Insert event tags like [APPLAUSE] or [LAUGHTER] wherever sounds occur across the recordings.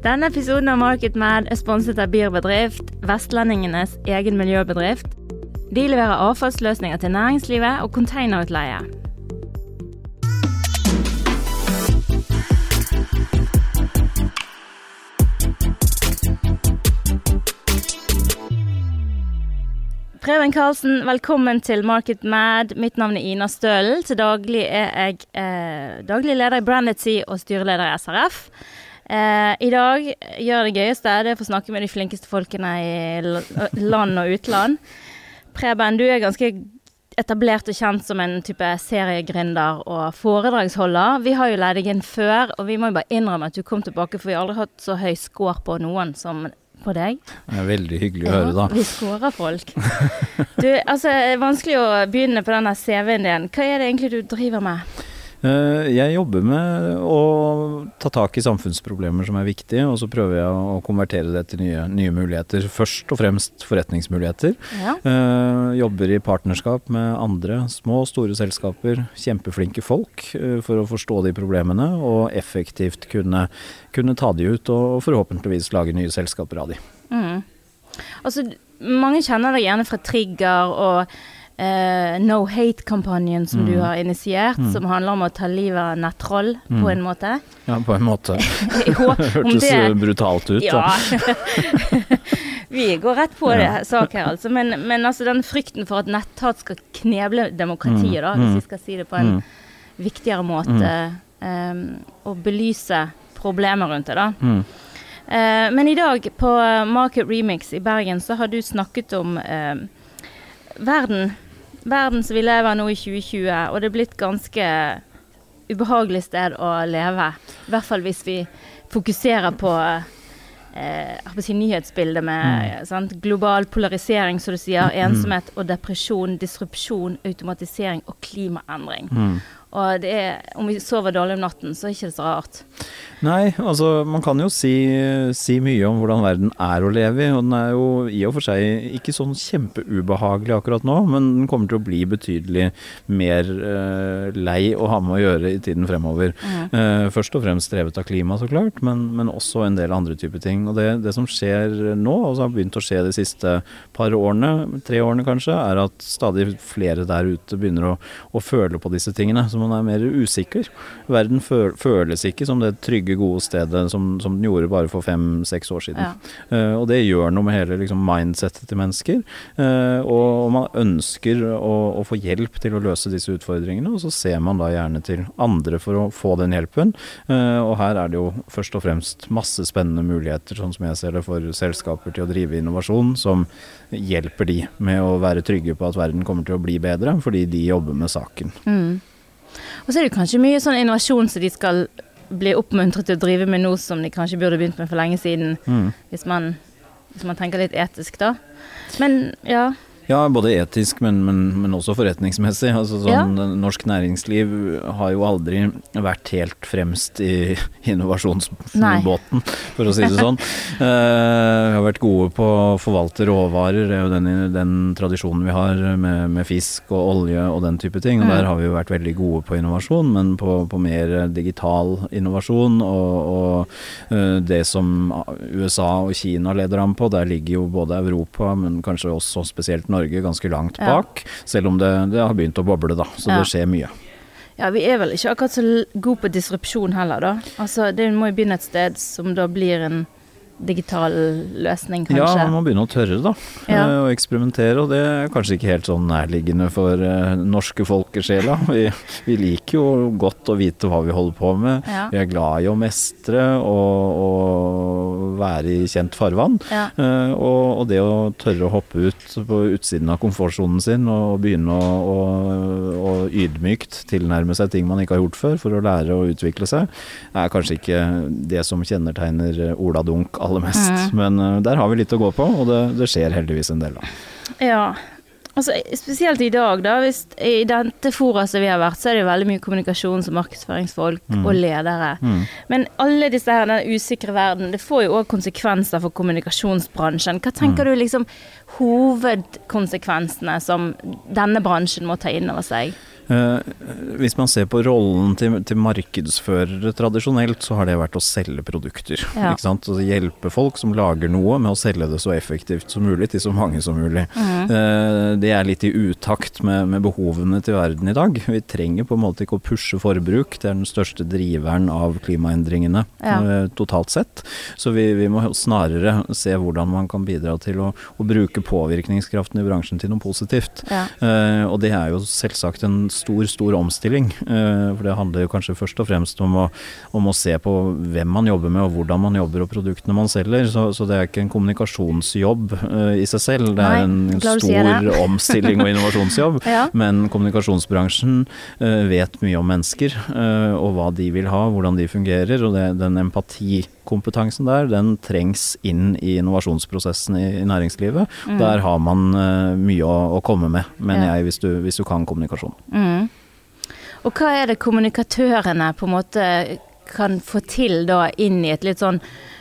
Denne episoden av Marketmad er sponset av Bier Bedrift, vestlendingenes egen miljøbedrift. De leverer avfallsløsninger til næringslivet og containerutleie. Preben Karlsen, velkommen til Market Mad. Mitt navn er Ina Stølen. Til daglig er jeg eh, daglig leder i Brandity og styreleder i SRF. Eh, I dag gjør det gøyeste det er å få snakke med de flinkeste folkene i land og utland. Preben, du er ganske etablert og kjent som en type seriegründer og foredragsholder. Vi har jo leid deg inn før, og vi må jo bare innrømme at du kom tilbake, for vi har aldri hatt så høy score på noen som på deg. Det er veldig hyggelig å høre, da. Vi scorer folk. Du, altså, det er vanskelig å begynne på denne CV-en din. Hva er det egentlig du driver med? Eh, jeg jobber med å ta tak i samfunnsproblemer som er viktige, og så prøver jeg å konvertere det til nye, nye muligheter. Først og fremst forretningsmuligheter. Ja. Uh, jobber i partnerskap med andre små og store selskaper. Kjempeflinke folk uh, for å forstå de problemene og effektivt kunne, kunne ta de ut og forhåpentligvis lage nye selskaper av de. Mm. Altså, mange kjenner deg gjerne fra Trigger og Uh, no Hate-kampanjen som mm. du har initiert, mm. som handler om å ta livet av nettroll, mm. på en måte. Ja, på en måte. [LAUGHS] [LAUGHS] Hørtes det... brutalt ut, ja. [LAUGHS] Vi går rett på det sak her, altså. Men, men, altså den frykten for at netthat skal kneble demokratiet, da, hvis vi skal si det på en viktigere måte, um, og belyse problemer rundt det, da. Uh, men i dag på Market Remix i Bergen så har du snakket om uh, verden verden som vi lever nå i 2020, og det er blitt ganske ubehagelig sted å leve. I hvert fall hvis vi fokuserer på eh, si, nyhetsbildet med mm. global polarisering, som du sier, mm. ensomhet og depresjon, disrupsjon, automatisering og klimaendring. Mm. Og det er, om vi sover dårlig om natten, så er det ikke så rart. Nei, altså man kan jo si, si, mye om hvordan verden er å leve i. Og den er jo i og for seg ikke sånn kjempeubehagelig akkurat nå, men den kommer til å bli betydelig mer uh, lei å ha med å gjøre i tiden fremover. Mm. Uh, først og fremst drevet av klima, så klart, men, men, også en del andre typer ting. Og det, det som skjer nå, og som har begynt å skje de siste par årene, tre årene kanskje, er at stadig flere der ute begynner å, å føle på disse tingene. Så man er mer usikker. Verden føles ikke som det trygge trygge, gode stedet som, som den gjorde bare for fem-seks år siden. Ja. Uh, og det gjør noe med hele liksom, mindsettet til mennesker. Uh, og man ønsker å, å, få hjelp til å løse disse utfordringene, og så ser man da gjerne til andre for å få den hjelpen. Uh, og her er det jo først og fremst masse spennende muligheter, sånn som jeg ser det, for selskaper til å drive innovasjon som hjelper de med å være trygge på at verden kommer til å bli bedre, fordi de jobber med saken. Mm. Og så er det kanskje mye sånn innovasjon som de skal bli oppmuntret til å drive med noe som de kanskje burde begynt med for lenge siden. Mm. Hvis, man, hvis, man, tenker litt etisk, da. Men ja. Ja, både etisk, men, men, men også forretningsmessig. Altså, sånn, ja. Norsk næringsliv har jo aldri vært helt fremst i innovasjonsbåten, for å si det sånn. uh, [LAUGHS] vi har vært gode på å forvalte råvarer, det er jo den, den tradisjonen vi har med, med, fisk og olje og den type ting. Og mm. der har vi jo vært veldig gode på innovasjon, men på, på mer digital innovasjon og, og uh, det som USA og Kina leder an på, der ligger jo både Europa, men kanskje også spesielt Norge Norge ganske langt bak. Ja. Selv om det, det, har begynt å boble, da. Så ja. det skjer mye. Ja, vi er vel ikke akkurat så gode på disrupsjon heller, da. Altså, det må jo begynne et sted som da blir en digital løsning, kanskje? Ja, man må begynne å tørre, da. Ja. Eh, og eksperimentere. Og det er kanskje ikke helt sånn nærliggende for uh, norske folkesjela. [LAUGHS] Vi, vi, liker jo godt å vite hva vi holder på med. Ja. Vi er glad i å mestre og, og være i kjent farvann. Ja. Uh, og, og, det å tørre å hoppe ut på utsiden av komfortsonen sin og begynne å, å, å ydmykt tilnærme seg ting man ikke har gjort før, for å lære å utvikle seg, er kanskje ikke det som kjennetegner Ola Dunk aller mest. Mm. Men uh, der har vi litt å gå på, og det, det skjer heldigvis en del, da. Ja. Altså, spesielt i dag, da. Hvis, I dette som vi har vært, så er det veldig mye kommunikasjons- og markedsføringsfolk mm. og ledere. Mm. Men alle disse her, den usikre verden, det får jo òg konsekvenser for kommunikasjonsbransjen. Hva tenker mm. du liksom hovedkonsekvensene som denne bransjen må ta inn over seg? Hvis man ser på rollen til, til, markedsførere tradisjonelt, så har det vært å selge produkter. Ja. Ikke sant? Altså hjelpe folk som lager noe med å selge det så effektivt som mulig til så mange som mulig. Mm. det er litt i utakt med, med, behovene til verden i dag. Vi trenger på en måte ikke å pushe forbruk, det er den største driveren av klimaendringene ja. totalt sett. Så vi, vi, må snarere se hvordan man kan bidra til å, å bruke påvirkningskraften i bransjen til noe positivt. Ja. Uh, og det er jo selvsagt en stor, stor omstilling. Uh, for det handler jo kanskje først og fremst om å, om å, se på hvem man jobber med og hvordan man jobber og produktene man selger. Så, så det er ikke en kommunikasjonsjobb uh, i seg selv. Det er Nei, en stor [LAUGHS] omstilling og innovasjonsjobb. ja. Men kommunikasjonsbransjen vet mye om mennesker og hva de vil ha, hvordan de fungerer. Og det, den empatikompetansen der, den trengs inn i innovasjonsprosessen i, i næringslivet. Mm. Der har man mye å, å, komme med, mener ja. jeg, hvis du, hvis du, kan kommunikasjon. Mm. Og hva er det kommunikatørene på en måte kan få til da inn i et litt sånn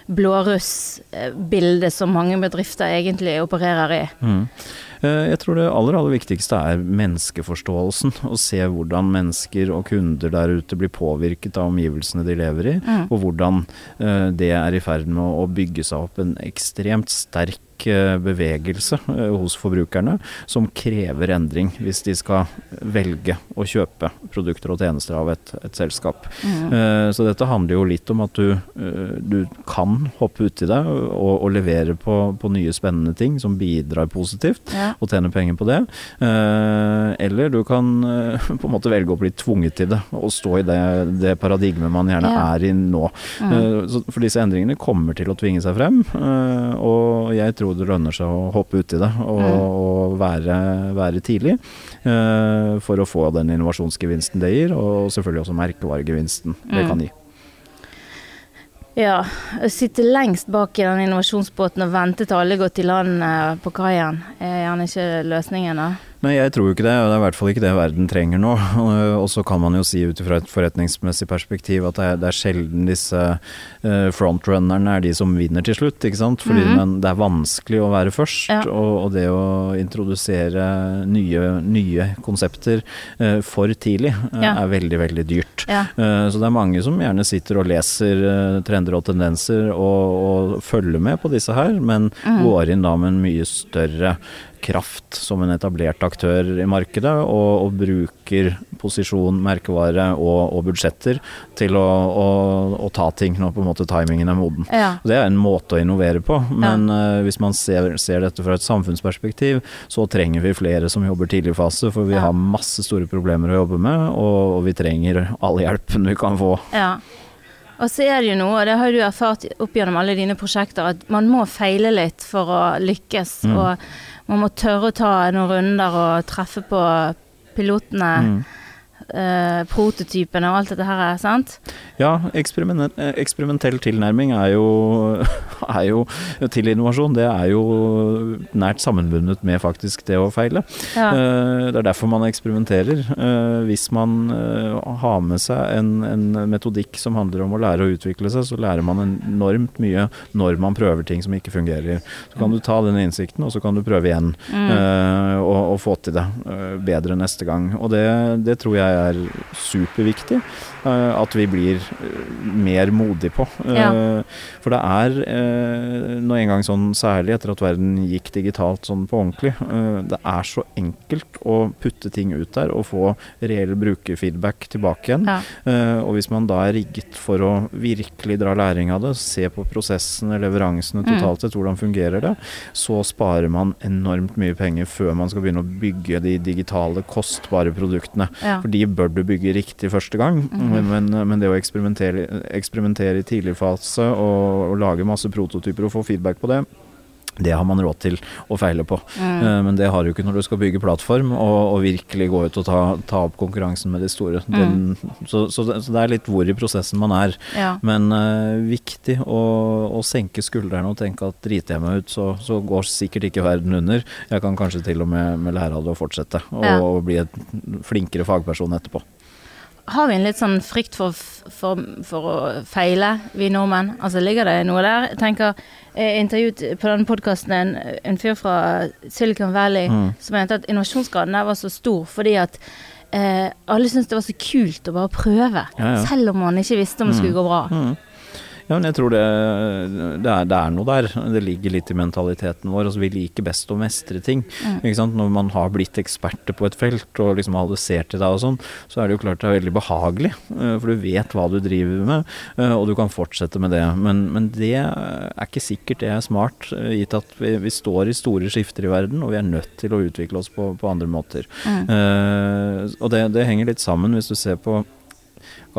blåruss-bilde som mange bedrifter egentlig opererer i? Mm. Eh, jeg tror det aller, aller viktigste er menneskeforståelsen. Å se hvordan mennesker og kunder der ute blir påvirket av omgivelsene de lever i, mm. og hvordan eh, det er i ferd med å bygge seg opp en ekstremt sterk Eh, bevegelse eh, hos forbrukerne som krever endring hvis de skal velge å kjøpe produkter og tjenester av et, et selskap. Mm. Så dette handler jo litt om at du, du kan hoppe uti det og, og levere på, på, nye spennende ting som bidrar positivt, ja. og tjene penger på det. Eller du kan på en måte velge å bli tvunget til det og stå i det, det paradigmet man gjerne ja. er i nå. Mm. For disse endringene kommer til å tvinge seg frem, og jeg tror det lønner seg å hoppe uti det og, mm. og være, være, tidlig. Uh, for å få den innovasjonsgevinsten det gir, og selvfølgelig også merkevaregevinsten mm. det kan gi. Ja. å Sitte lengst bak i den innovasjonsbåten og vente til alle går til land eh, på kaien, er gjerne ikke løsningen, da? Nei, jeg tror jo ikke det, og det er i hvert fall ikke det verden trenger nå. [LAUGHS] Og så kan man jo si ut fra et forretningsmessig perspektiv at det er, det er sjelden disse uh, frontrunnerne er de som vinner til slutt, ikke sant. Fordi mm -hmm. det er vanskelig å være først, ja. og, og, det å introdusere nye, nye konsepter uh, for tidlig uh, ja. er veldig, veldig dyrt. Ja. så det er mange som gjerne sitter og leser trender og tendenser og, og, følger med på disse her, men mm. går inn da med en mye større kraft som en etablert aktør i markedet, og, og bruker posisjon, merkevare og, og budsjetter til å, å, å, ta ting når på en måte timingen er moden. Ja. Det er en måte å innovere på, men ja. uh, hvis man ser, ser, dette fra et samfunnsperspektiv, så trenger vi flere som jobber tidlig fase, for vi ja. har masse store problemer å jobbe med, og, og vi trenger all hjelpen vi kan få. Ja. Og så er det jo noe, og det har du erfart opp gjennom alle dine prosjekter, at man må feile litt for å lykkes. Mm. Og man må tørre å ta noen runder og treffe på pilotene. Mm eh, prototypene og alt dette her, sant? Ja, eksperimentell tilnærming er jo, [LAUGHS] er jo, til innovasjon. Det er jo nært sammenbundet med faktisk det å feile. Ja. Eh, det er derfor man eksperimenterer. Eh, hvis man eh, har med seg en, en, metodikk som handler om å lære å utvikle seg, så lærer man enormt mye når man prøver ting som ikke fungerer. Så kan du ta den innsikten, og så kan du prøve igjen mm. og, og, få til det bedre neste gang. Og det, det tror jeg er superviktig. Eh, at vi blir eh, mer modige på. Ja. Eh, for det er nå en gang sånn, særlig etter at verden gikk digitalt sånn på ordentlig, det er så enkelt å putte ting ut der og få reell brukerfeedback tilbake igjen. Ja. Og hvis man da er rigget for å virkelig dra læring av det, se på prosessene, leveransene mm. totalt sett, hvordan fungerer det, så sparer man enormt mye penger før man skal begynne å bygge de digitale, kostbare produktene. Ja. For de bør du bygge riktig første gang. Mm. Men, men, det å eksperimentere, eksperimentere i tidlig fase og, og, lage masse prototyper og få feedback på det, det har man råd til å feile på. Mm. Uh, men det har du ikke når du skal bygge plattform og, og virkelig gå ut og ta, ta, opp konkurransen med de store. Mm. Den, så, så, så, det er litt hvor i prosessen man er. Ja. Men uh, viktig å, å, senke skuldrene og tenke at driter jeg meg ut, så, så, går sikkert ikke verden under. Jeg kan kanskje til og med, med lære av det og fortsette, og, ja. og bli et flinkere fagperson etterpå har vi en litt sånn frykt for, for, for, å feile, vi nordmenn? Altså Ligger det noe der? Jeg tenker, jeg intervjuet på denne podkasten en, en, fyr fra Silicon Valley mm. som mente at innovasjonsgraden der var så stor fordi at eh, alle syntes det var så kult å bare prøve. Ja, ja. Selv om man ikke visste om det skulle gå bra. Mm. Ja, men jeg tror det, det, er, det, er, noe der. Det ligger litt i mentaliteten vår. Altså, vi liker best å mestre ting. Mm. Når man har blitt eksperter på et felt og liksom adressert til deg og sånn, så er det jo klart det er veldig behagelig. Eh, for du vet hva du driver med, eh, og du kan fortsette med det. Men, men det er ikke sikkert det er smart, eh, gitt at vi, vi, står i store skifter i verden, og vi er nødt til å utvikle oss på, på andre måter. Mm. Uh, og det, det henger litt sammen, hvis du ser på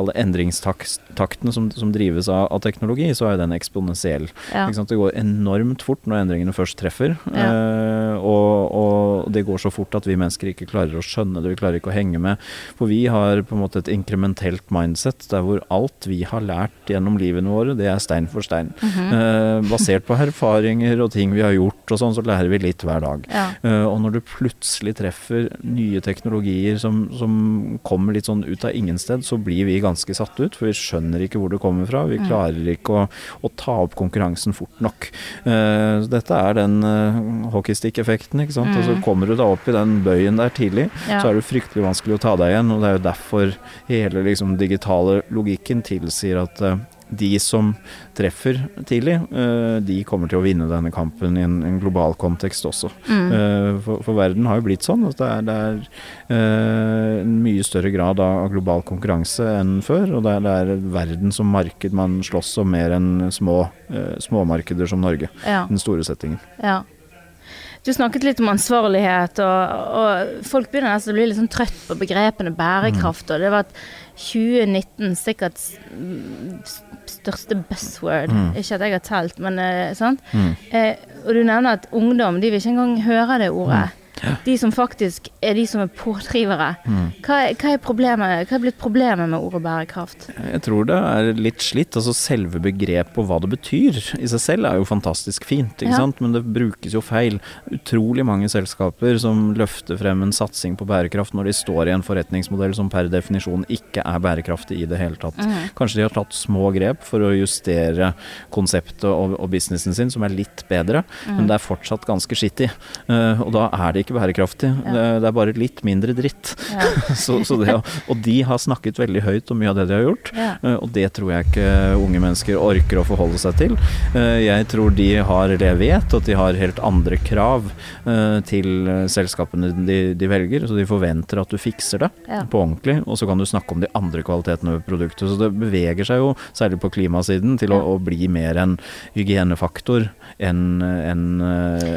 endringstakten som, som, drives av, av, teknologi, så er den eksponentiell. Ja. Det går enormt fort når endringene først treffer. Ja. Eh, og, og, det går så fort at vi mennesker ikke klarer å skjønne det, vi klarer ikke å henge med. For vi har på en måte et inkrementelt mindset der hvor alt vi har lært gjennom livene våre, det er stein for stein. Mm -hmm. eh, basert på erfaringer og ting vi har gjort og sånn, så lærer vi litt hver dag. Ja. Eh, og når du plutselig treffer nye teknologier som, som kommer litt sånn ut av ingensted, så blir vi ganske satt ut, for vi skjønner ikke hvor det kommer fra. Vi mm. klarer ikke å, å ta opp konkurransen fort nok. Uh, dette er den uh, hockeystick-effekten, ikke sant. Mm. Og så mm. kommer du da opp i den bøyen der tidlig, ja. så er det fryktelig vanskelig å ta deg igjen. Og det er jo derfor hele liksom digitale logikken tilsier at uh, de som treffer tidlig, eh, de kommer til å vinne denne kampen i en, en global kontekst også. Mm. Eh, for, for, verden har jo blitt sånn at det er, det er eh, en mye større grad av global konkurranse enn før. Og det er, det er verden som marked man slåss om mer enn små småmarkeder som Norge. Ja. Den store settingen. Ja. Du snakket litt om ansvarlighet, og, og folk begynner nesten å bli litt sånn trøtt på begrepene bærekraft. Mm. og det var at 2019 sikkert største buzzword. Mm. Ikke at jeg har telt, men uh, sant. Mm. Eh, og du nevner at ungdom de vil ikke engang høre det ordet. Mm. De som faktisk er de som er pådrivere. Mm. Hva, hva, er problemet, hva er blitt problemet med ordet bærekraft? Jeg tror det er litt slitt. Altså selve begrepet og hva det betyr i seg selv er jo fantastisk fint, ikke ja. sant? men det brukes jo feil. Utrolig mange selskaper som løfter frem en satsing på bærekraft når de står i en forretningsmodell som per definisjon ikke er bærekraftig i det hele tatt. Mm. Kanskje de har tatt små grep for å justere konseptet og, og businessen sin, som er litt bedre, mm. men det er fortsatt ganske skittig. Uh, og da er det ikke ikke bærekraftig. Ja. Det, det, er bare litt mindre dritt. Ja. [LAUGHS] så, så det, og de har snakket veldig høyt om mye av det de har gjort, ja. Eh, og det tror jeg ikke unge mennesker orker å forholde seg til. Eh, jeg tror de har det jeg vet, at de har helt andre krav eh, til selskapene de, de velger. Så de forventer at du fikser det på ordentlig, og så kan du snakke om de andre kvalitetene ved produktet. Så det beveger seg jo, særlig på klimasiden, til å, å bli mer en hygienefaktor enn en,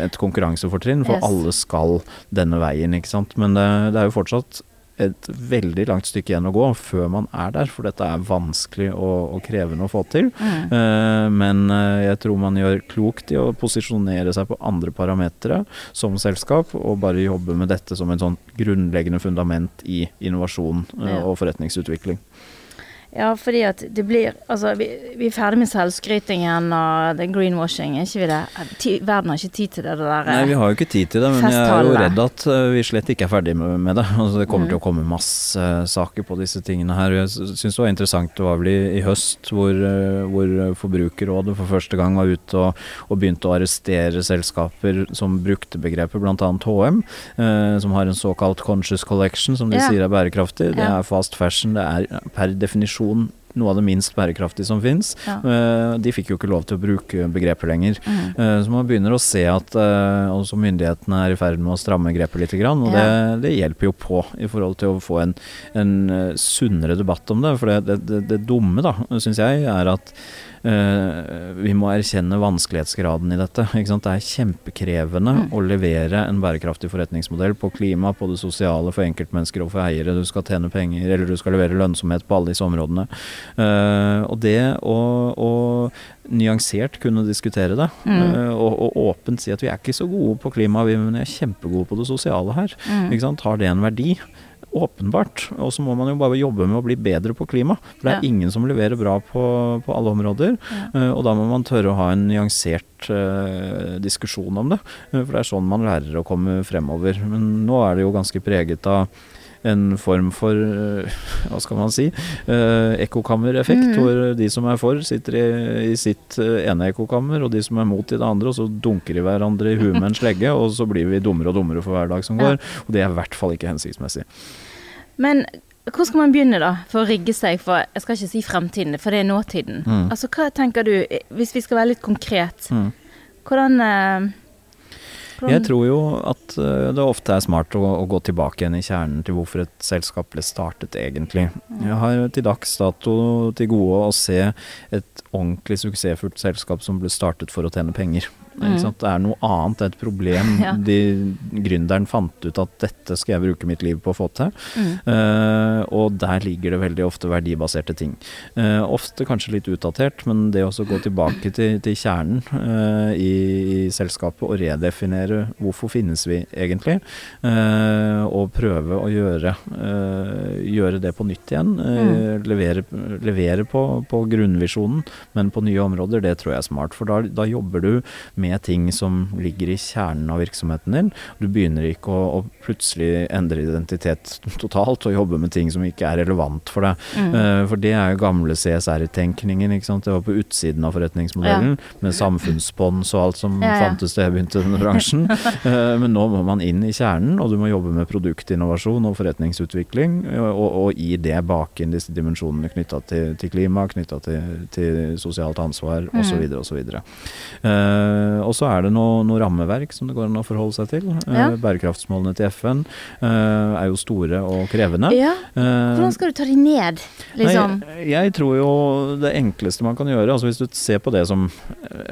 et konkurransefortrinn, for yes. alle skal denne veien, ikke sant. Men det, det er jo fortsatt et veldig langt stykke igjen å gå før man er der, for dette er vanskelig og, og krevende å få til. Mm. Uh, men uh, jeg tror man gjør klokt i å posisjonere seg på andre parametere som selskap, og bare jobbe med dette som en sånn grunnleggende fundament i innovasjon uh, og forretningsutvikling. Ja, fordi at det blir Altså, vi, vi er ferdig med selvskrytingen og den greenwashing, er ikke vi det? Verden har ikke tid til det, det der Nei, vi har jo ikke tid til det, men jeg er jo redd at uh, vi slett ikke er ferdig med, med det. [LAUGHS] Altså, det kommer mm. til å komme masse uh, saker på disse tingene her. Jeg syns det var interessant, det var vel i, i høst hvor, uh, hvor, Forbrukerrådet for første gang var ute og, og, begynte å arrestere selskaper som brukte begrepet, bl.a. HM, som har en såkalt conscious collection, som de ja. sier er bærekraftig. Det er fast fashion, det er per definisjon definisjon noe av det minst bærekraftige som fins. Ja. Uh, de fikk jo ikke lov til å bruke begrepet lenger. Mm. Så man begynner å se at uh, også myndighetene er i ferd med å stramme grepet litt. Og ja. det, det, hjelper jo på i forhold til å få en, en sunnere debatt om det. For det, det, det dumme, da, syns jeg, er at vi må erkjenne vanskelighetsgraden i dette. Det er kjempekrevende mm. å levere en bærekraftig forretningsmodell på klima, på det sosiale, for enkeltmennesker og for eiere. Du skal tjene penger, eller du skal levere lønnsomhet på alle disse områdene. Uh, og det å, å, nyansert kunne diskutere det, mm. uh, og, og, åpent si at vi er ikke så gode på klima, men vi er kjempegode på det sosiale her. Mm. Har det en verdi? Åpenbart. Og så må man jo bare jobbe med å bli bedre på klima. For det er ja. ingen som leverer bra på, på alle områder. Ja. Uh, og da må man tørre å ha en nyansert uh, diskusjon om det. Uh, for det er sånn man lærer å komme fremover. Men nå er det jo ganske preget av en form for eh, [LAUGHS] hva skal man si eh, ekkokammereffekt, mm. hvor de som er for, sitter i, i, sitt eh, ene ekkokammer, og de som er mot i det andre, og så dunker de hverandre i huet med en [LAUGHS] slegge, og så blir vi dummere og dummere for hver dag som går. Og det er i hvert fall ikke hensiktsmessig. Men hvor skal man begynne, da, for å rigge seg for Jeg skal ikke si fremtiden, for det er nåtiden. Mm. Altså, hva tenker du, hvis vi skal være litt konkret, Mm. hvordan, eh, Jeg tror jo at eh, det ofte er smart å, å gå tilbake igjen i kjernen til hvorfor et selskap ble startet, egentlig. Jeg har til dags dato til gode å se et ordentlig suksessfullt selskap som ble startet for å tjene penger. Mm. Det er noe annet, det er et problem. [LAUGHS] Ja. De, gründeren fant ut at dette skal jeg bruke mitt liv på å få til. Mm. Uh, og der ligger det veldig ofte verdibaserte ting. Uh, ofte kanskje litt utdatert, men det å gå tilbake til, til kjernen uh, i, i selskapet og redefinere hvorfor finnes vi egentlig, og prøve å gjøre, gjøre det på nytt igjen. Mm. levere levere på, på grunnvisjonen, men på nye områder, det tror jeg er smart. For da, da jobber du med ting som ligger i kjernen av virksomheten din. Du begynner ikke å, å plutselig endre identitet totalt og jobbe med ting som ikke er relevant for deg. Mm. Uh, for det er jo gamle CSR-tenkningen. ikke sant? Det var på utsiden av forretningsmodellen, med samfunnsspons og alt som Ja, ja. fantes da jeg begynte i denne bransjen. uh, [LAUGHS] men nå må man inn i kjernen, og du må jobbe med produktinnovasjon og forretningsutvikling, og, og i det bake inn disse dimensjonene knytta til, til klima, knytta til, til sosialt ansvar Mm. osv. osv. Uh, og så er det noe, noe rammeverk som det går an å forholde seg til. Eh, Ja. Bærekraftsmålene til FN eh, er jo store og krevende. Ja, hvordan skal du ta de ned, liksom? Nei, jeg tror jo det enkleste man kan gjøre altså Hvis du ser på det som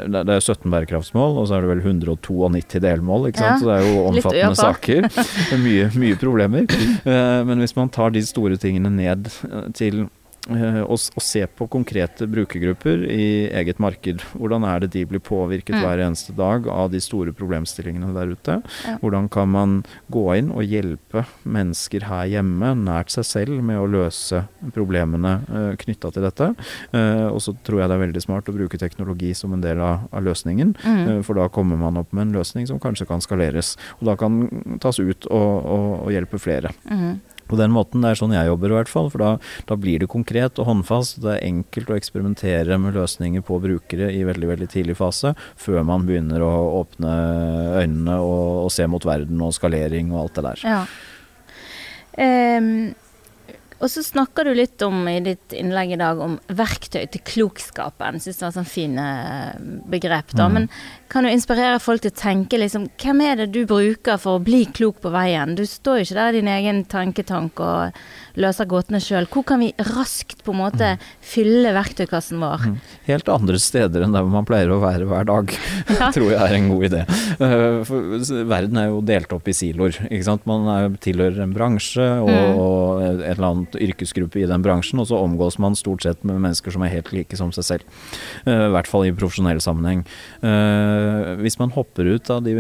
Det er 17 bærekraftsmål, og så er det vel 192 delmål, ikke sant. Ja, Så det er jo omfattende saker. Er [LAUGHS] mye, mye problemer. [LAUGHS] Eh, Men hvis man tar de store tingene ned til eh, å, å se på konkrete brukergrupper i eget marked. Hvordan er det de blir påvirket Mm. hver eneste dag av de store problemstillingene der ute? Ja. Hvordan kan man gå inn og hjelpe mennesker her hjemme, nært seg selv, med å løse problemene uh, knytta til dette? Eh, og så tror jeg det er veldig smart å bruke teknologi som en del av, av løsningen. Mm. eh, for da kommer man opp med en løsning som kanskje kan skaleres. Og da kan tas ut og, og, og hjelpe flere. Mm. På den måten, Det er sånn jeg jobber i hvert fall, for da, da blir det konkret og håndfast. Det er enkelt å eksperimentere med løsninger på brukere i veldig veldig tidlig fase, før man begynner å åpne øynene og, og se mot verden og skalering og alt det der. Ja. Ehm, og så snakker du litt om i ditt innlegg i dag om verktøy til klokskapen. Syns det var sånn fine begrep, da. Mm. Men kan du inspirere folk til å tenke liksom Hvem er det du bruker for å bli klok på veien? Du står jo ikke der i din egen tanketank og løser gåtene sjøl. Hvor kan vi raskt på en måte fylle verktøykassen vår? Mm. Helt andre steder enn der man pleier å være hver dag, [LAUGHS] [LAUGHS] Ja. tror jeg er en god idé. Eh, For verden er jo delt opp i siloer. ikke sant? Man er, tilhører en bransje og, Mm. og en eller annen yrkesgruppe i den bransjen, og så omgås man stort sett med mennesker som er helt like som seg selv. Eh, I hvert fall i profesjonell sammenheng. Eh, Hvis man hopper ut av de,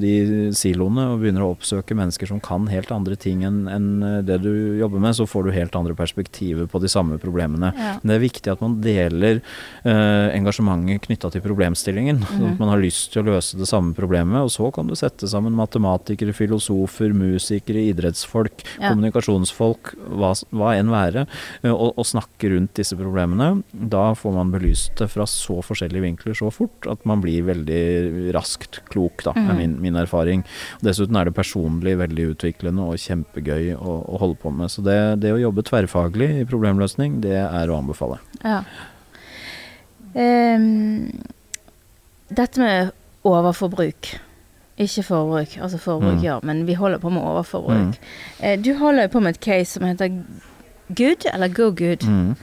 de siloene og begynner å oppsøke mennesker som kan helt andre ting enn enn det du jobber med, så får du helt andre perspektiver på de samme problemene. Ja. Men det er viktig at man deler eh, engasjementet knytta til problemstillingen. Sånn Mhm. at man har lyst til å løse det samme problemet. Og så kan du sette sammen matematikere, filosofer, musikere, idrettsfolk, Ja. kommunikasjonsfolk, hva, hva enn være, eh, og, og snakke rundt disse problemene. Da får man belyst det fra så forskjellige vinkler så fort at man blir veldig raskt klok, da, Mhm. er min, min erfaring. Dessuten er det personlig veldig utviklende og kjempegøy å, å holde på med. Så det, det å jobbe tverrfaglig i problemløsning, det er å anbefale. Ja. Um, dette med overforbruk. Ikke forbruk, altså forbruk, Mm. ja, men vi holder på med overforbruk. Mm. Eh, du holder på med et case som heter Good, eller Go Good. Mm.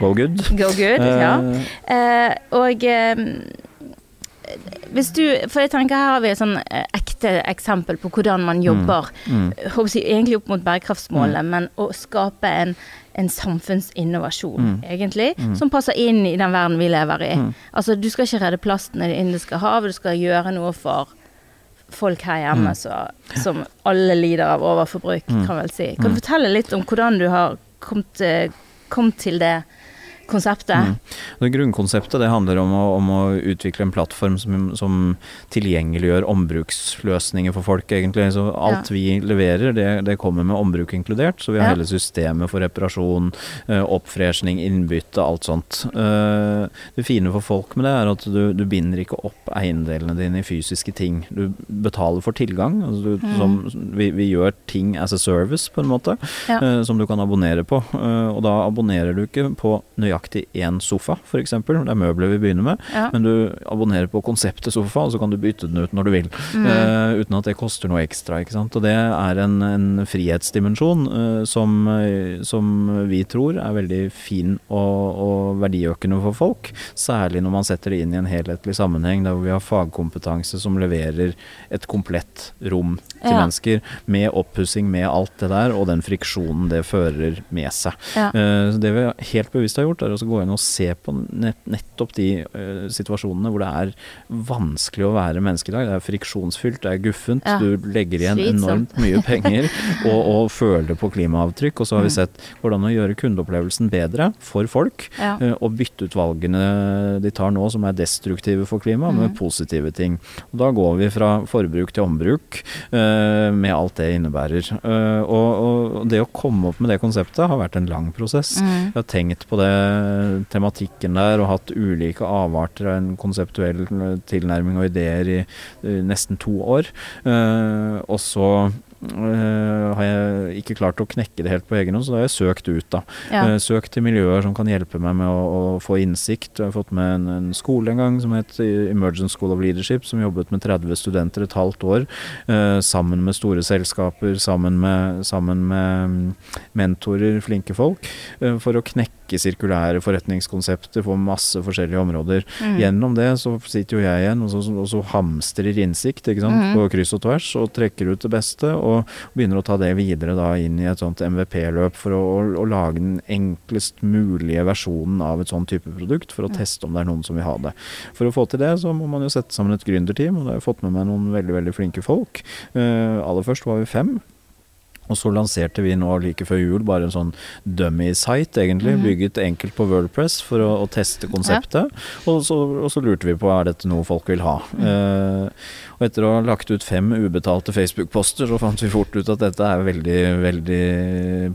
Go good. Go Good, ja. Uh, [LAUGHS] og eh, hvis du For jeg tenker her har vi et sånn eh, ekte eksempel på hvordan man jobber mm. Mm. si, egentlig opp mot bærekraftsmålet, men å skape en, en samfunnsinnovasjon, Mm. egentlig, Mm. som passer inn i den verden vi lever i. Mm. Altså, du skal ikke redde plasten i Det indiske hav, du skal gjøre noe for folk her hjemme Mm. så, som alle lider av overforbruk, Mm. kan vel si. Kan Mm. du fortelle litt om hvordan du har kommet, eh, kommet til det konseptet. Mm. Det grunnkonseptet det handler om å, om å utvikle en plattform som, som, tilgjengeliggjør ombruksløsninger for folk, egentlig. Så alt ja. vi leverer, det, det, kommer med ombruk inkludert. Så vi har ja. hele systemet for reparasjon, eh, innbytte, alt sånt. Eh, det fine for folk med det er at du, du binder ikke opp eiendelene dine i fysiske ting. Du betaler for tilgang. Altså du, mm. som, vi, vi, gjør ting as a service, på en måte, ja. som du kan abonnere på. og da abonnerer du ikke på nøyaktig nøyaktig én sofa, f.eks. Det er møbler vi begynner med. Ja. Men du abonnerer på konseptet sofa, og så kan du bytte den ut når du vil. Mm. Uh, uten at det koster noe ekstra. ikke sant? Og det er en, en frihetsdimensjon uh, som, uh, som, vi tror er veldig fin og, og, verdiøkende for folk. Særlig når man setter det inn i en helhetlig sammenheng, der hvor vi har fagkompetanse som leverer et komplett rom til ja. mennesker, med oppussing, med alt det der, og den friksjonen det fører med seg. Ja. det vi helt bevisst har gjort, er å gå inn og se på nett, nettopp de uh, situasjonene hvor det er vanskelig å være menneske i dag. Det er friksjonsfylt, det er guffent, ja. du legger igjen Slitsomt. enormt mye penger [LAUGHS] og, og, føler på klimaavtrykk. Og så har vi mm. sett hvordan å gjøre kundeopplevelsen bedre for folk, ja. uh, og bytte ut valgene de tar nå som er destruktive for klimaet, mm. med positive ting. Og da går vi fra forbruk til ombruk uh, med alt det innebærer. Og, og, det å komme opp med det konseptet har vært en lang prosess. Mm. Jeg har tenkt på det tematikken der og hatt ulike avarter av en konseptuell tilnærming og ideer i, i nesten to år. Uh, og så Uh, har jeg ikke klart å knekke det helt på egen hånd, så da har jeg søkt ut. da. Ja. Uh, søkt til miljøer som kan hjelpe meg med å, å få innsikt. Jeg har fått med en, en, skole en gang som het Emergent School of Leadership, som jobbet med 30 studenter et halvt år. Uh, sammen med store selskaper, sammen med, sammen med mm, mentorer, flinke folk. for å knekke sirkulære forretningskonsepter på masse forskjellige områder. Mm. Gjennom det så sitter jo jeg igjen og så, og så hamstrer innsikt ikke sant, mm. på kryss og tvers og trekker ut det beste. og og begynner å ta det videre da inn i et sånt MVP-løp for å, å, lage den enklest mulige versjonen av et sånn type produkt, for å teste om det er noen som vil ha det. For å få til det, så må man jo sette sammen et gründerteam, og da har jeg fått med meg noen veldig, veldig flinke folk. Uh, aller først var vi fem. Og så lanserte vi nå like før jul bare en sånn dummy-site, egentlig. Mm. Bygget enkelt på Wordpress for å, å teste konseptet. Ja. Og, så, og, så, lurte vi på er dette noe folk vil ha. Mm. Uh, og etter å ha lagt ut fem ubetalte Facebook-poster, så fant vi fort ut at dette er veldig, veldig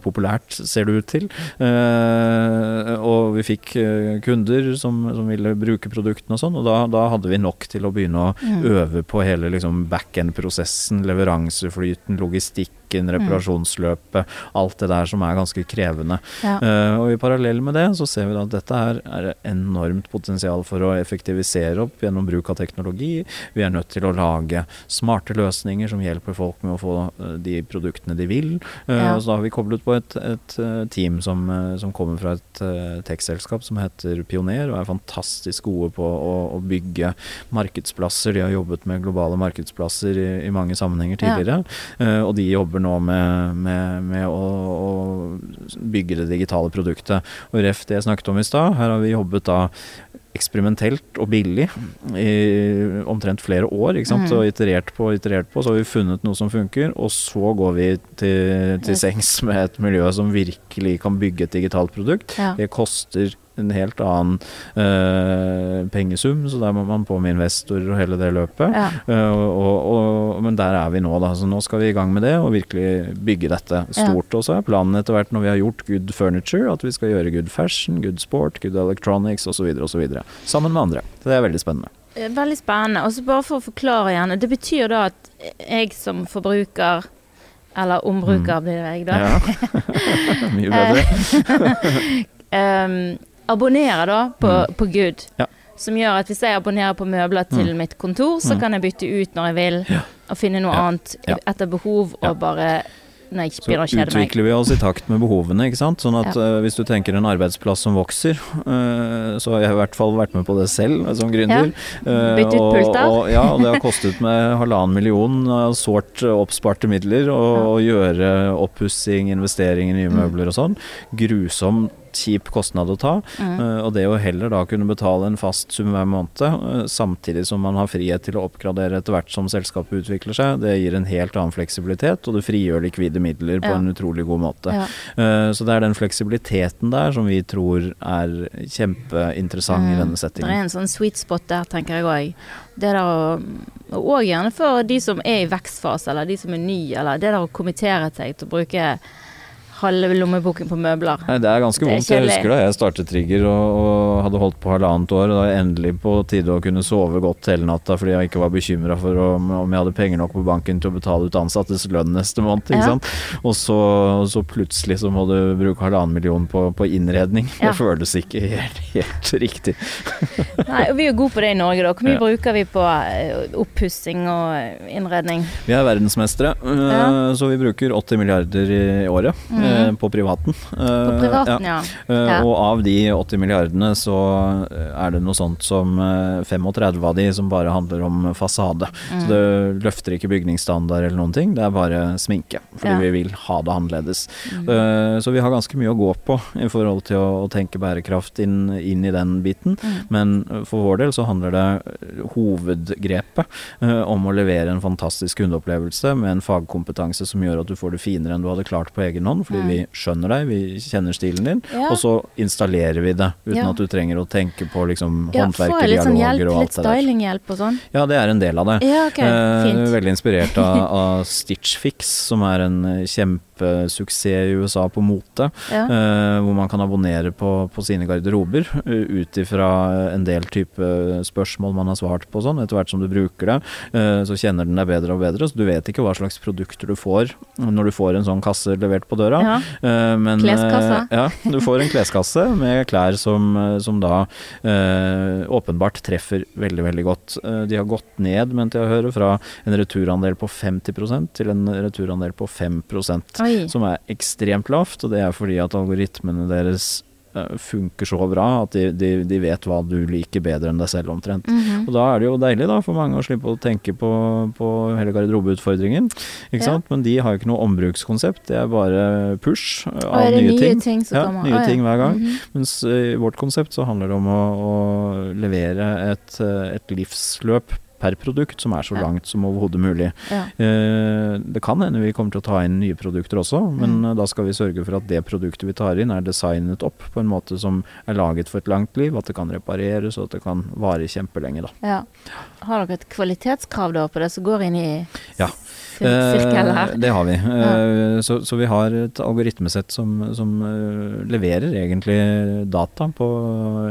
populært, ser det ut til. Uh, og vi fikk uh, kunder som, som, ville bruke produktene og sånn, og da, da, hadde vi nok til å begynne å mm. øve på hele liksom, back-end-prosessen, leveranseflyten, logistikk logistikken, reparasjonsløpet, alt det der som er ganske krevende. Ja. Uh, og i parallell med det så ser vi da at dette her er enormt potensial for å effektivisere opp gjennom bruk av teknologi. Vi er nødt til å lage smarte løsninger som hjelper folk med å få uh, de produktene de vil. Uh, ja. Så da har vi koblet på et, et team som, som, kommer fra et uh, tech-selskap som heter Pioner, og er fantastisk gode på å, å, bygge markedsplasser. De har jobbet med globale markedsplasser i, i mange sammenhenger tidligere, ja. og de jobber jobber nå med, med, med å, å, bygge det digitale produktet. Og ref det jeg snakket om i stad, her har vi jobbet da eksperimentelt og billig i omtrent flere år. ikke sant, mm. Og iterert på og iterert på, så har vi funnet noe som funker. Og så går vi til, til sengs med et miljø som virkelig kan bygge et digitalt produkt. Ja. Det koster en helt annen uh, pengesum, så der må man på med investorer og hele det løpet. Ja. Uh, og, og, men der er vi nå, da. Så nå skal vi i gang med det og virkelig bygge dette stort. Ja. Og så er planen etter hvert, når vi har gjort good furniture, at vi skal gjøre good fashion, good sport, good electronics osv. osv. Sammen med andre. Så det er veldig spennende. Veldig spennende. Og så bare for å forklare igjen. Det betyr da at jeg som forbruker eller ombruker mm. blir jeg, da. Ja. [LAUGHS] Mye bedre. um, [LAUGHS] [LAUGHS] abonnerer da på, mm. på Good. Ja. Som gjør at hvis jeg abonnerer på møbler til mm. mitt kontor, så mm. kan jeg bytte ut når jeg vil, ja. og finne noe annet etter behov, og bare Nei, så utvikler vi oss i takt med behovene. ikke sant? Sånn at uh, Hvis du tenker en arbeidsplass som vokser, uh, så har jeg i hvert fall vært med på det selv som gründer. Uh, Bytt ut pult, da. Og, ja, og det har kostet med halvannen million av sårt oppsparte midler å ja. gjøre oppussing, investeringer i nye mm. møbler og sånn. Grusomt kjip kostnad å ta. Mm. Eh, og det å heller da kunne betale en fast sum hver måned, eh, samtidig som man har frihet til å oppgradere etter hvert som selskapet utvikler seg, det gir en helt annen fleksibilitet, og det frigjør likvide midler på Ja. en utrolig god måte. Ja. Eh, så det er den fleksibiliteten der som vi tror er kjempeinteressant i denne settingen. Det er en sånn sweet spot der, tenker jeg òg. Det der å Og gjerne for de som er i vekstfase, eller de som er nye, eller det der å kommentere seg til å bruke halve lommeboken på møbler. Nei, det er ganske Det er vondt. Jeg husker da jeg startet Trigger og, og hadde holdt på halvannet år. Og da var jeg endelig på tide å kunne sove godt hele natta fordi jeg ikke var bekymra for om, om jeg hadde penger nok på banken til å betale ut ansattes lønn neste måned. Ikke Ja. Og så, så plutselig så må du bruke halvannen million på, på innredning. Ja. Det føles ikke helt, helt riktig. [LAUGHS] Nei, og vi er jo gode på det i Norge, da. Hvor mye Ja. bruker vi på eh, oppussing og innredning? Vi er verdensmestere, Ja. så vi bruker 80 milliarder i året øh, på privaten. Mhm. På privaten, ja. Eh, Ja. Og av de 80 milliardene så eh, er det noe sånt som eh, 35 av de som bare handler om fasade. Mm. Så det løfter ikke bygningsstandard eller noen ting, det er bare sminke. Fordi Ja. vi vil ha det annerledes. Mm. Eh, Så vi har ganske mye å gå på i forhold til å, tenke bærekraft inn, inn i den biten. Mm. Men eh, for vår del så handler det eh, hovedgrepet eh, om å levere en fantastisk kundeopplevelse med en fagkompetanse som gjør at du får det finere enn du hadde klart på egen hånd, fordi Mm. vi skjønner deg, vi kjenner stilen din, Ja. og så installerer vi det uten Ja. at du trenger å tenke på liksom Ja, håndverk, får sånn dialoger hjelp, og alt det der. stylinghjelp og sånn? Ja, det er en del av det. Ja, ok, Eh, veldig inspirert av, [LAUGHS] av Stitch Fix, som er en eh, kjempesuksess i USA på mote. Ja. eh, hvor man kan abonnere på, på sine garderober uh, ut ifra en del type spørsmål man har svart på sånn. Etter hvert som du bruker det, eh, så kjenner den deg bedre og bedre. Så du vet ikke hva slags produkter du får når du får en sånn kasse levert på døra. Ja. Eh, men, Kleskasse. eh, ja, du får en kleskasse med klær som, eh, som da eh, åpenbart treffer veldig, veldig godt. Eh, de har gått ned, mente jeg å høre, fra en returandel på 50% til en returandel på 5 Oi. Som er ekstremt lavt, og det er fordi at algoritmene deres eh, funker så bra at de, de, de vet hva du liker bedre enn deg selv omtrent. Mhm. Og da er det jo deilig da for mange å slippe å tenke på, på hele garderobeutfordringen. Ikke Ja. sant? Men de har jo ikke noe ombrukskonsept, det er bare push av Og av er det nye, nye ting. ting som Ja, kommer? nye oh, ja. ting hver gang. Mhm. Mens eh, i vårt konsept så handler det om å, å levere et, eh, et livsløp per produkt som er så langt som overhodet mulig. Ja. Eh, det kan hende vi kommer til å ta inn nye produkter også, men Mm. da skal vi sørge for at det produktet vi tar inn er designet opp på en måte som er laget for et langt liv, at det kan repareres og at det kan vare kjempelenge. Da. Ja. Har dere et kvalitetskrav da på det som går inn i Ja. sirkelen her? Eh, det har vi. Eh, så, så vi har et algoritmesett som, som leverer egentlig data på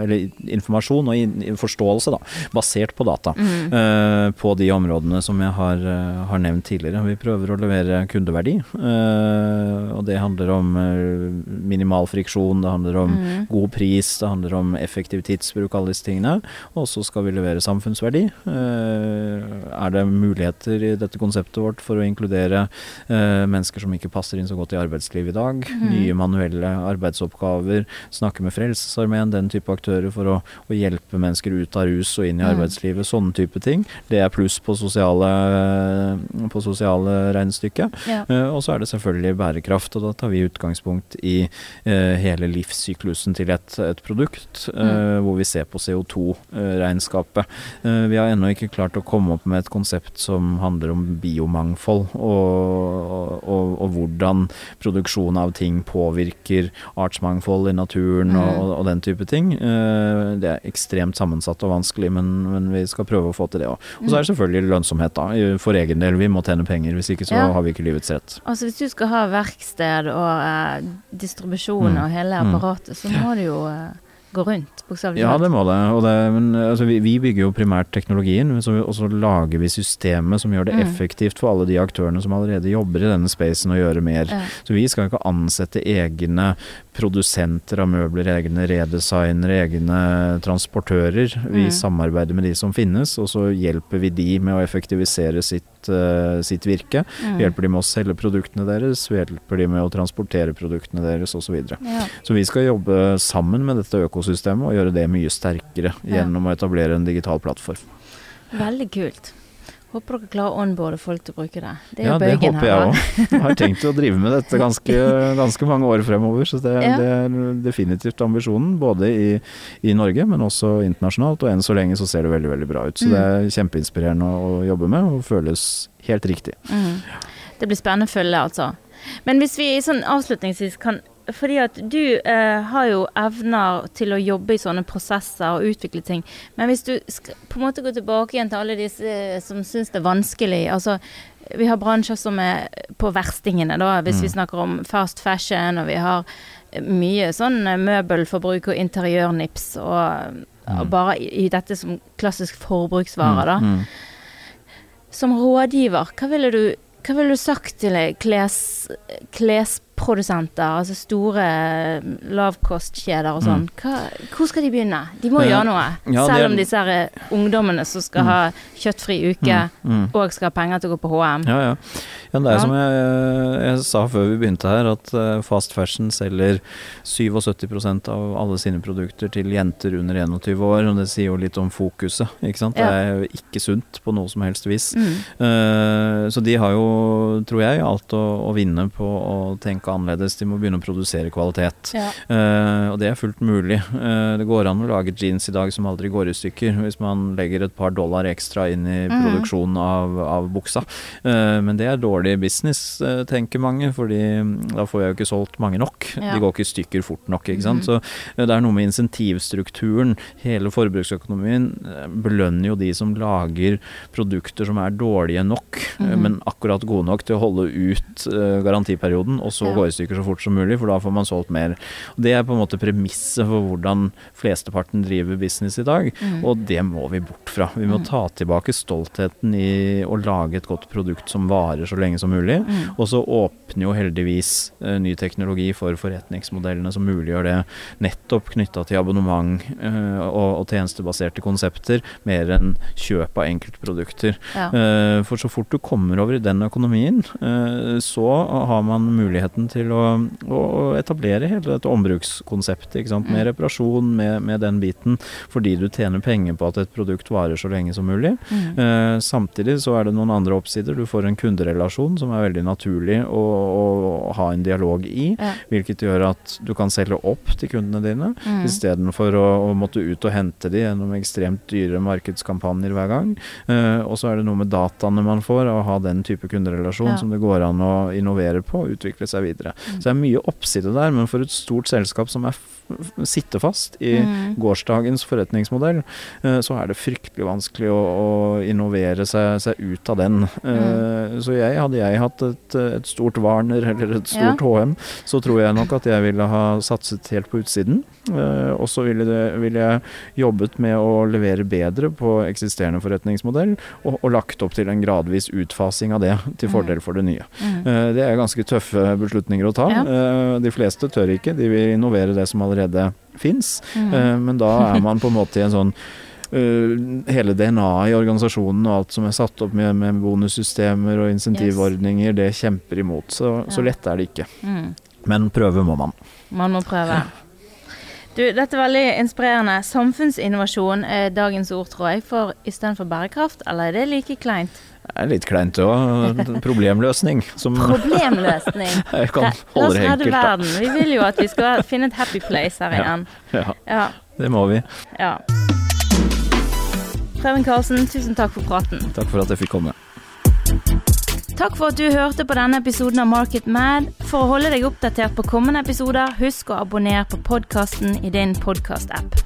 Eller informasjon og forståelse, da, basert på data. Mhm. Eh, på de områdene som jeg har, eh, har nevnt tidligere. Vi prøver å levere kundeverdi. eh, og det handler om minimal friksjon, det handler om mm. god pris, det handler om effektiv tidsbruk, alle disse tingene. Og så skal vi levere samfunnsverdi. Eh, er det muligheter i dette konseptet vårt for å inkludere mennesker som ikke passer inn så godt i arbeidslivet i dag? Mm. Nye manuelle arbeidsoppgaver, snakke med Frelsesarmeen, den type aktører for å, å hjelpe mennesker ut av rus og inn i arbeidslivet. arbeidslivet, sånne type ting. Det er pluss på sosiale, på sosiale regnestykket. Ja. Eh, og så er det selvfølgelig bærekraft, og da tar vi utgangspunkt i eh, hele livssyklusen til et, et produkt, eh, Mm. hvor vi ser på CO2-regnskapet. Eh, vi har ennå ikke klart å komme opp med et konsept som handler om biomangfold, og, og, og hvordan produksjon av ting påvirker artsmangfold i naturen Mm. og, og den type ting. Eh, det er ekstremt sammensatt og vanskelig, men, men vi skal prøve å få til det òg. Og så er det selvfølgelig lønnsomhet, da, for egen del. Vi må tjene penger, hvis ikke så Ja. har vi ikke livets rett. Altså Hvis du skal ha verksted og eh, distribusjon Mm. og hele Mm. apparatet, så må du jo eh, gå rundt, bokstavelig Ja, det må det. Og det men, altså, vi, vi bygger jo primært teknologien, og så lager vi systemet som gjør det Mm. effektivt for alle de aktørene som allerede jobber i denne spacen, å gjøre mer. Ja. Så vi skal ikke ansette egne produsenter av møbler, egne redesignere, egne transportører. Vi Mm. samarbeider med de som finnes, og så hjelper vi de med å effektivisere sitt, eh, sitt virke. Mm. Vi hjelper de med å selge produktene deres, vi hjelper de med å transportere produktene deres osv. Så. Ja. så vi skal jobbe sammen med dette økosystemet og gjøre det mye sterkere Ja. gjennom å etablere en digital plattform. Veldig kult. Håper dere klarer å onboarde folk til å bruke det. Det er ja, jo det håper jeg òg. Har tenkt å drive med dette ganske, [LAUGHS] ganske mange år fremover. Så det, Ja. det er definitivt ambisjonen. Både i, i Norge, men også internasjonalt. Og enn så lenge så ser det veldig, veldig bra ut. Så Mm. det er kjempeinspirerende å, å jobbe med, og føles helt riktig. Mm. Det blir spennende å følge, altså. Men hvis vi sånn avslutningsvis kan fordi at du eh, har jo evner til å jobbe i sånne prosesser og utvikle ting. Men hvis du på en måte går tilbake igjen til alle disse eh, som syns det er vanskelig altså Vi har bransjer som er på verstingene, da, hvis vi Mm. snakker om fast fashion, og vi har mye sånn eh, møbelforbruk og interiørnips, og, og Mm. bare i, i dette som klassisk forbruksvare, da. Mm, mm. Som rådgiver, hva ville du, hva ville du sagt til kles, klesprodusenter, altså store eh, lavkostkjeder og sånn? Hva, hvor skal de begynne? De må Eh, gjøre noe. ja, Selv om disse her eh, ungdommene som skal Mm. ha kjøttfri uke, Mm, mm. og skal ha penger til å gå på HM. Ja, ja. Ja det er Ja. som jeg, jeg sa før vi begynte her, at eh, fast fashion selger 77 av alle sine produkter til jenter under 21 år. Og det sier jo litt om fokuset, ikke sant. Ja. Det er jo ikke sunt på noe som helst vis. Mm. Uh, så de har jo, tror jeg, alt å, å vinne på å tenke annerledes. De må begynne å produsere kvalitet. Ja. Uh, og det er fullt mulig. Uh, det går an å lage jeans i dag som aldri går i stykker, hvis man legger et par dollar ekstra inn i mm. produksjonen av, av buksa. Men det er dårlig business, eh, tenker mange, fordi mm, da får jeg jo ikke solgt mange nok. Ja. De går ikke i stykker fort nok, ikke sant. Mm. Så eh, det er noe med insentivstrukturen. Hele forbruksøkonomien eh, belønner jo de som lager produkter som er dårlige nok, Mhm. men akkurat gode nok til å holde ut garantiperioden, og så Ja. gå i stykker så fort som mulig, for da får man solgt mer. Det er på en måte premisset for hvordan flesteparten driver business i dag, Mm. og det må vi bort fra. Vi må Mm. ta tilbake stoltheten i å lage et godt produkt som varer så lenge som mulig. Mm. Og så åpner jo heldigvis eh, ny teknologi for forretningsmodellene som muliggjør det, nettopp knytta til abonnement eh, og, og tjenestebaserte konsepter, mer enn kjøp av enkeltprodukter. Ja. Eh, For så fort du kommer over i den økonomien, eh, så har man muligheten til å, å etablere hele dette ombrukskonseptet. Sant? Med Mm. reparasjon, med, med den biten, fordi du tjener penger på at et produkt varer så lenge som mulig. Mm. Eh, samtidig så er det noen andre oppsider. Du får en kunderelasjon som er veldig naturlig å, å ha en dialog i. Ja. Hvilket gjør at du kan selge opp til kundene dine, Mm. istedenfor å, å måtte ut og hente de gjennom ekstremt dyre markedskampanjer hver gang. Uh, og så er det noe med dataene man får å ha den type kunderelasjon Ja. som det går an å innovere på og utvikle seg videre. Mm. Så det er mye oppside der, men for et stort selskap som er f fast i Mm. gårsdagens forretningsmodell, eh, så er det fryktelig vanskelig å, å innovere seg, seg ut av den. Mm. Så jeg, hadde jeg hatt et, et stort Warner eller et stort HM, så tror jeg nok at jeg ville ha satset helt på utsiden. Eh, Og så ville, ville jeg jobbet med å levere bedre på eksisterende forretningsmodell, og, og lagt opp til en gradvis utfasing av det til Mm. fordel for det nye. Mm. Eh, Det er ganske tøffe beslutninger å ta. Ja. Eh, De fleste tør ikke. De vil innovere det som allerede fins. Mm. Eh, Men da er man på en måte i en sånn eh, hele DNA-et i organisasjonen og alt som er satt opp med, med bonussystemer og insentivordninger, det kjemper imot. Så, så lett er det ikke. Mm. Men prøve må man. Man må prøve. Du, dette er veldig inspirerende. Samfunnsinnovasjon er dagens ord, tror jeg, for istedenfor bærekraft, eller er det like kleint? Det er litt kleint òg. Problemløsning, som Problemløsning. [LAUGHS] jeg kan holde det enkelt. Da. Vi vil jo at vi skal finne et happy place her igjen. Ja, Ja. det må vi. ja. Preben Karlsen, tusen takk for praten. Takk for at jeg fikk komme. Takk for at du hørte på denne episoden av Market Mad. For å holde deg oppdatert på kommende episoder, husk å abonnere på podkasten i din podkast-app.